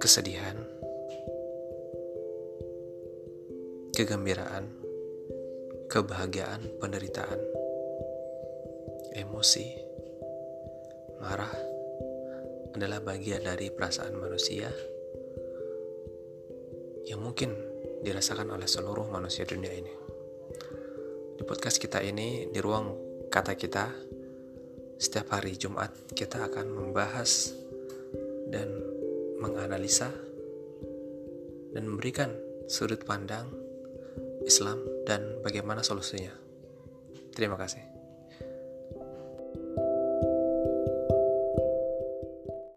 kesedihan, kegembiraan, kebahagiaan, penderitaan, emosi, marah adalah bagian dari perasaan manusia yang mungkin dirasakan oleh seluruh manusia dunia ini. Di podcast kita ini, di ruang kata kita, setiap hari Jumat kita akan membahas dan menganalisa dan memberikan sudut pandang Islam dan bagaimana solusinya. Terima kasih.